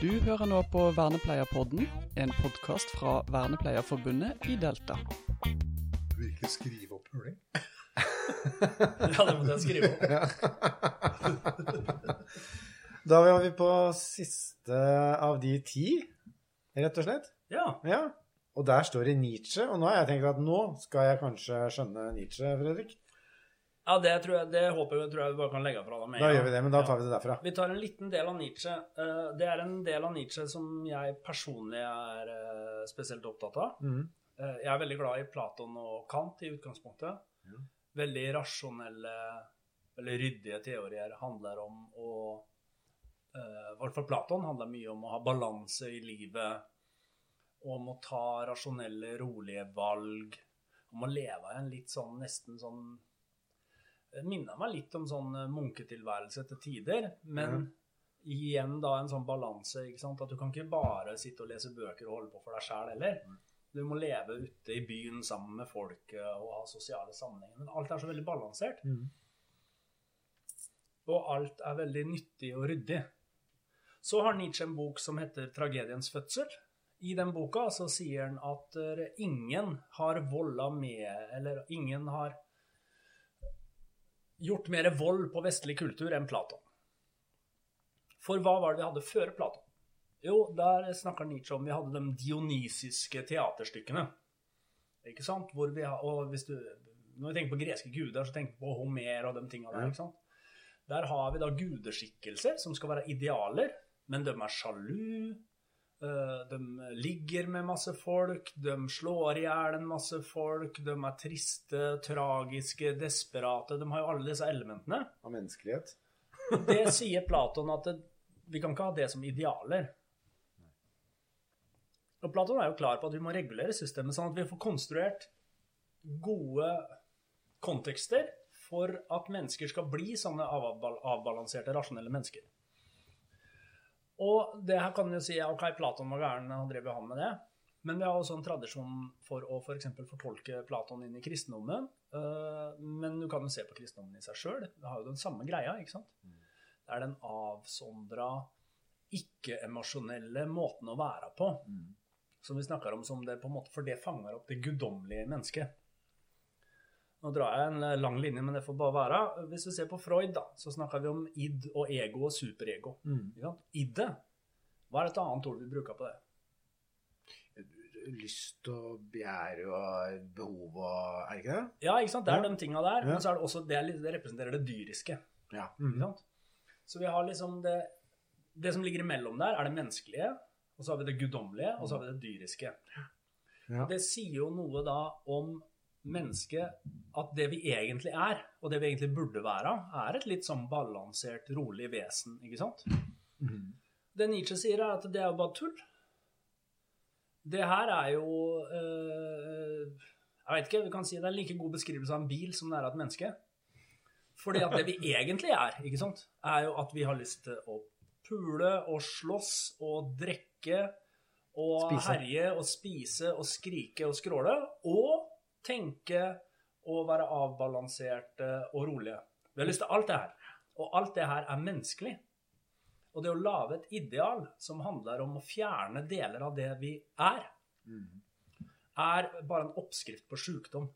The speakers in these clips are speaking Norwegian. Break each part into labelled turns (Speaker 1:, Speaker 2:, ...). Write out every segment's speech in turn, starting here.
Speaker 1: Du hører nå på Vernepleierpodden, en podkast fra Vernepleierforbundet i Delta.
Speaker 2: Du vil ikke skrive opp puling?
Speaker 3: Ja, det måtte jeg skrive opp.
Speaker 4: Da var vi på siste av de ti, rett og slett.
Speaker 3: Ja.
Speaker 4: Ja. Og der står det Nietzsche, og nå har jeg tenkt at nå skal jeg kanskje skjønne Nietzsche, Fredrik.
Speaker 3: Ja, det tror jeg, det håper jeg, tror jeg vi bare kan legge fra deg med.
Speaker 4: Da gjør vi det, men da tar vi det derfra.
Speaker 3: Vi tar en liten del av Nietzsche. Eh, Det er en del av Nietzsche som jeg personlig er eh, spesielt opptatt av. Eh, Jeg er veldig glad i Platon og Kant i utgangspunktet.
Speaker 4: Mm.
Speaker 3: Veldig rasjonelle, veldig ryddige teorier handler om å I hvert fall Platon handler mye om å ha balanse i livet. Om å ta rasjonelle, rolige valg. Om å leve en litt sånn nesten sånn Det minner meg litt om sånn eh, munketilværelse til tider, men igjen da en sånn balanse. ikke sant? At du kan ikke bare sitte og lese bøker og holde på for deg sjæl heller. Du må leve ute i byen sammen med folket og ha sosiale sammenhenger. Men alt er så veldig balansert.
Speaker 4: Mm.
Speaker 3: Og alt er veldig nyttig og ryddig. Så har Nietzsche en bok som heter 'Tragediens fødsel'. I den boka så sier han at eh, ingen har volda med Eller ingen har gjort mer vold på vestlig kultur enn Platon. For hva var det vi hadde før Platon? Jo, der snakker Nietzsche om vi hadde de dionysiske teaterstykkene. Ikke sant? Hvor vi og hvis du, når vi tenker på greske guder, så tenker vi på Homer og de tinga der. Ikke sant? Der har vi da gudeskikkelser som skal være idealer, men de er sjalu. Eh, De ligger med masse folk, de slår i hjel en masse folk, de er triste, tragiske, desperate. De har jo alle disse elementene.
Speaker 4: Av menneskelighet.
Speaker 3: Det sier Platon at det, vi kan ikke ha det som idealer. Og Platon er jo klar på at vi må regulere systemet sånn at vi får konstruert gode kontekster for at mennesker skal bli sånne avbalanserte, rasjonelle mennesker. Og det her kan jo si ok, Platon var gæren, han drev jo han med det. Men vi har også en tradisjon for å f.eks. For fortolke Platon inn i kristendommen. Eh, Men du kan jo se på kristendommen i seg sjøl. Det har jo den samme greia, ikke sant? Det er den avsondra, ikke-emosjonelle måten å være på. Som vi snakker om som det på en måte For det fanger opp det guddommelige mennesket. Nå drar jeg en lang linje, men det får bare være. Hvis vi ser på Freud, da, så snakker vi om id og ego og superego. Mm. sant? Hva er et annet ord vi bruker på det?
Speaker 4: Lyst og begjær og behov og Er det ikke det?
Speaker 3: Ja, ikke sant? Det er
Speaker 4: Ja.
Speaker 3: de tinga der.
Speaker 4: Ja.
Speaker 3: Men så er det også det, det representerer det dyriske.
Speaker 4: Ja.
Speaker 3: Ikke sant? Så vi har liksom det Det som ligger imellom der, er det menneskelige. Og så har vi det guddommelige, og så har vi det dyriske.
Speaker 4: Ja.
Speaker 3: Det sier jo noe da om mennesket at det vi egentlig er, og det vi egentlig burde være, er et litt sånn balansert, rolig vesen, ikke sant?
Speaker 4: Mm.
Speaker 3: Det Nietzsche sier, er at det er jo bare tull. Det her er jo øh, Jeg vet ikke, vi kan si det er en like god beskrivelse av en bil som det er av et menneske. Fordi at det vi egentlig er, ikke sant, er jo at vi har lyst til å pule og slåss og drikke og
Speaker 4: Spise.
Speaker 3: herje og spise og skrike og skråle. Og tenke og være avbalanserte og rolige. Vi har lyst til alt det her. Og alt det her er menneskelig. Og det å lage et ideal som handler om å fjerne deler av det vi er, er bare en oppskrift på sjukdom.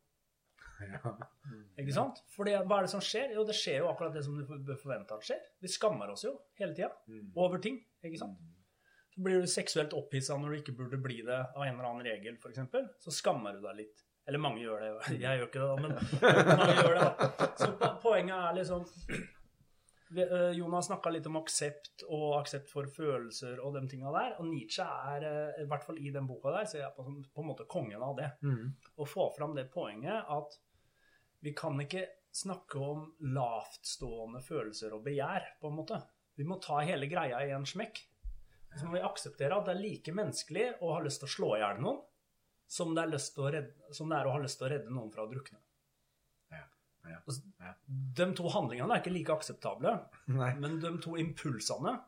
Speaker 4: Ja.
Speaker 3: Ikke sant? For hva er det som skjer? Jo, det skjer jo akkurat det som du bør forvente at skjer. Vi skammer oss jo hele tida over ting. ikke sant? Så blir du seksuelt opphissa når du ikke burde bli det av en eller annen regel, f.eks. Så skammer du deg litt. Eller mange gjør det. Jeg gjør ikke det, da, men mange gjør det. da. Så poenget er liksom eh, Jonas snakka litt om aksept og aksept for følelser og de tinga der. Og Nietzsche er, eh, i hvert fall i den boka der, ser jeg på på en måte kongen av det.
Speaker 4: Mm.
Speaker 3: Å få fram det poenget at vi kan ikke snakke om lavtstående følelser og begjær, på en måte. Vi må ta hele greia i en smekk. Så må vi akseptere at det er like menneskelig å ha lyst til å slå i hjel noen som det, er redde, som det er å ha lyst til å redde noen fra å drukne.
Speaker 4: Ja. Ja. Ja.
Speaker 3: De to handlingene er ikke like akseptable,
Speaker 4: Nei.
Speaker 3: men de to impulsene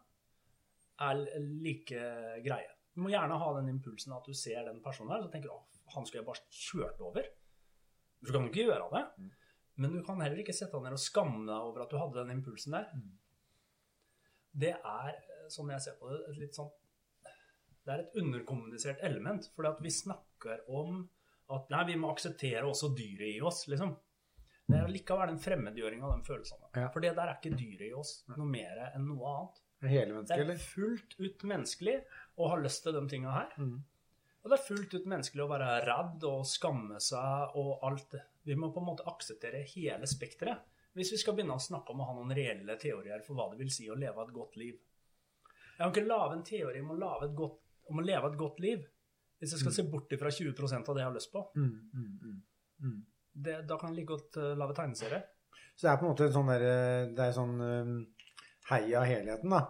Speaker 3: er like greie. Du må gjerne ha den impulsen at du ser den personen her, så tenker du at han skulle jeg bare kjørt over. Du kan jo ikke gjøre det. Men du kan heller ikke sette deg ned og skamme deg over at du hadde den impulsen der. Det er, eh, som jeg ser på det, et litt sånn det er et underkommunisert element. Fordi vi snakker om at nei, vi må akseptere også dyret i oss, liksom. Det er likevel en fremmedgjøring av de følelsene.
Speaker 4: Ja.
Speaker 3: For det der er ikke dyret i oss noe mer enn noe annet. Det er fullt ut menneskelig å ha lyst til de tinga her.
Speaker 4: Mm.
Speaker 3: Og det er fullt ut menneskelig å være redd og skamme seg og alt. Vi må på en måte akseptere hele spekteret hvis vi skal begynne å snakke om å ha noen reelle teorier for hva det vil si å leve et godt liv. Jeg kan ikke lage en teori om å, lave et godt, om å leve et godt liv hvis jeg skal se bort ifra 20% av det jeg har lyst på.
Speaker 4: Mm, mm, mm, mm.
Speaker 3: Det, da kan jeg like godt uh, lage tegneserie.
Speaker 4: Så det er på en måte en sånn der, Det er sånn um, heia helheten, da.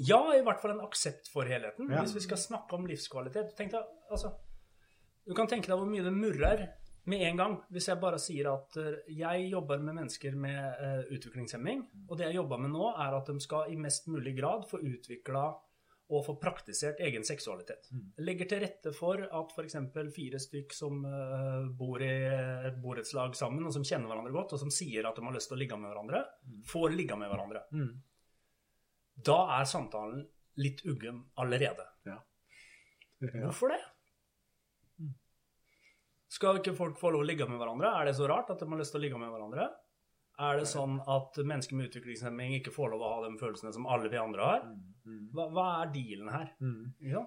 Speaker 3: Ja, i hvert fall en aksept for helheten.
Speaker 4: Ja.
Speaker 3: Hvis vi skal snakke om livskvalitet. Tenk deg, altså, du kan tenke deg hvor mye det murrer med en gang hvis jeg bare sier at eh, jeg jobber med mennesker med uh, utviklingshemming, og det jeg jobber med nå, er at de skal i mest mulig grad få utvikla og få praktisert egen seksualitet. Jeg legger til rette for at f.eks. fire stykk som eh, bor i et borettslag sammen, og som kjenner hverandre godt, og som sier at de har lyst til å ligge med hverandre, får ligge med hverandre.
Speaker 4: Mm.
Speaker 3: Da er samtalen litt uggen allerede.
Speaker 4: Ja.
Speaker 3: Hvorfor det? Skal ikke folk få lov å ligge med hverandre? Er det så rart at de har lyst til å ligge med hverandre? Er det sånn at mennesker med utviklingshemming ikke får lov å ha de følelsene som alle vi andre har? Hva, hva er dealen her? Ja.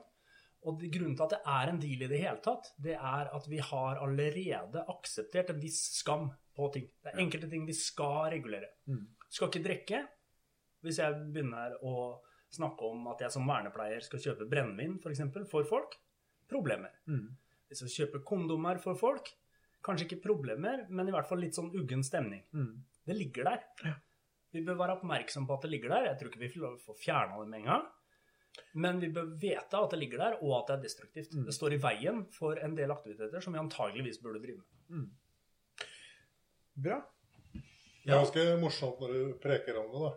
Speaker 3: Og det, grunnen til at det er en deal i det hele tatt, det er at vi har allerede akseptert en viss skam på ting. Det er enkelte ting vi skal regulere.
Speaker 4: Mm.
Speaker 3: Skal ikke drikke. Hvis jeg begynner å snakke om at jeg som vernepleier skal kjøpe brennevin for, eksempel, for folk, problemer.
Speaker 4: Mm.
Speaker 3: Hvis jeg kjøper kondomer for folk, kanskje ikke problemer, men i hvert fall litt sånn uggen stemning.
Speaker 4: Mm.
Speaker 3: Det ligger der. Vi bør være oppmerksom på at det ligger der. Jeg tror ikke vi får får fjerna det med en gang. Men vi bør vite at det ligger der, og at det er destruktivt.
Speaker 4: Mm.
Speaker 3: Det står i veien for en del aktiviteter som vi antageligvis burde drive med.
Speaker 4: Bra.
Speaker 2: Det er ganske morsomt når du preker om det, da.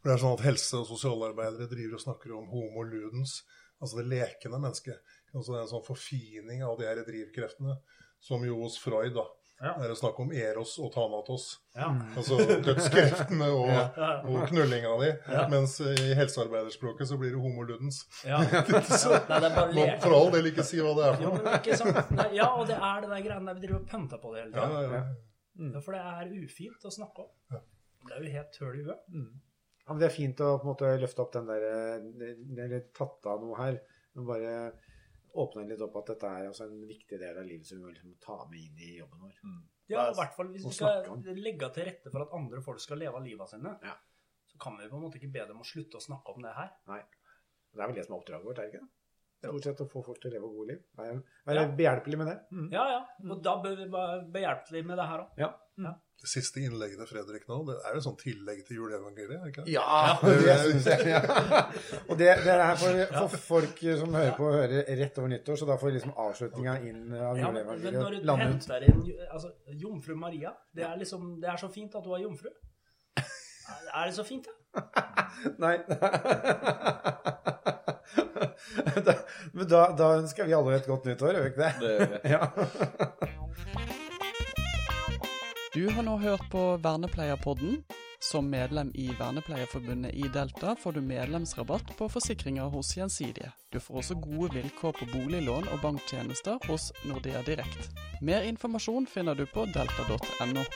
Speaker 2: For det er sånn at helse- og sosialarbeidere driver og snakker om homo ludens, altså det lekende mennesket. Altså det en sånn forfining av de her drivkreftene, som jo hos Freud da,
Speaker 3: Ja.
Speaker 2: er snakk om eros og thanatos.
Speaker 3: Ja.
Speaker 2: Altså dødskreftene og,
Speaker 3: Ja.
Speaker 2: og knullinga di.
Speaker 3: Ja.
Speaker 2: Mens i helsearbeiderspråket så blir det homo ludens.
Speaker 3: Ja. Nei, det er
Speaker 2: for all del ikke si hva det er for noe.
Speaker 3: ja, og det er det der greiene der vi driver og pønter på det hele
Speaker 2: Ja,
Speaker 3: tida.
Speaker 2: ja, ja.
Speaker 3: Ja, for det er ufint å snakke om. Det er jo helt høl i huet.
Speaker 4: Ja, men det er fint å på en måte løfte opp den der eh, Eller tatt av noe her. Men bare åpne litt opp at dette er altså en viktig del av livet som vi må liksom ta med inn i jobben vår.
Speaker 3: Ja, i hvert fall hvis vi skal legge til rette for at andre folk skal leve livet sine,
Speaker 4: Ja.
Speaker 3: så kan vi på en måte ikke be dem å slutte å snakke om det her. Nei.
Speaker 4: Det er vel det som er oppdraget vårt, er det ikke det? Stort sett å få folk til å leve gode liv. Være, være
Speaker 3: Ja.
Speaker 4: behjelpelig med det. Mm.
Speaker 3: Ja, ja. Og da bør vi være behjelpelige med det her òg.
Speaker 4: Ja.
Speaker 2: Det siste innlegget til Fredrik nå, det er jo sånn tillegg til juleevangeliet? ikke det?
Speaker 4: Ja, det syns jeg. Ja. Og det, det er for, for folk som hører på, hører rett over nyttår, så da får liksom avslutninga inn av
Speaker 3: Ja, men, når
Speaker 4: juleevangeliet
Speaker 3: du
Speaker 4: lande ut.
Speaker 3: henter inn altså, Jomfru Maria det er, liksom, det er så fint at du er jomfru. Er det så fint, da?
Speaker 4: Nei. da, men da, da ønsker vi alle et godt nyttår, gjør vi ikke det?
Speaker 5: Det gjør vi.
Speaker 4: Ja.
Speaker 1: Du har nå hørt på Vernepleierpodden. Som medlem i Vernepleierforbundet i Delta får du medlemsrabatt på forsikringer hos Gjensidige. Du får også gode vilkår på boliglån og banktjenester hos Nordea Direkt. Mer informasjon finner du på delta.no.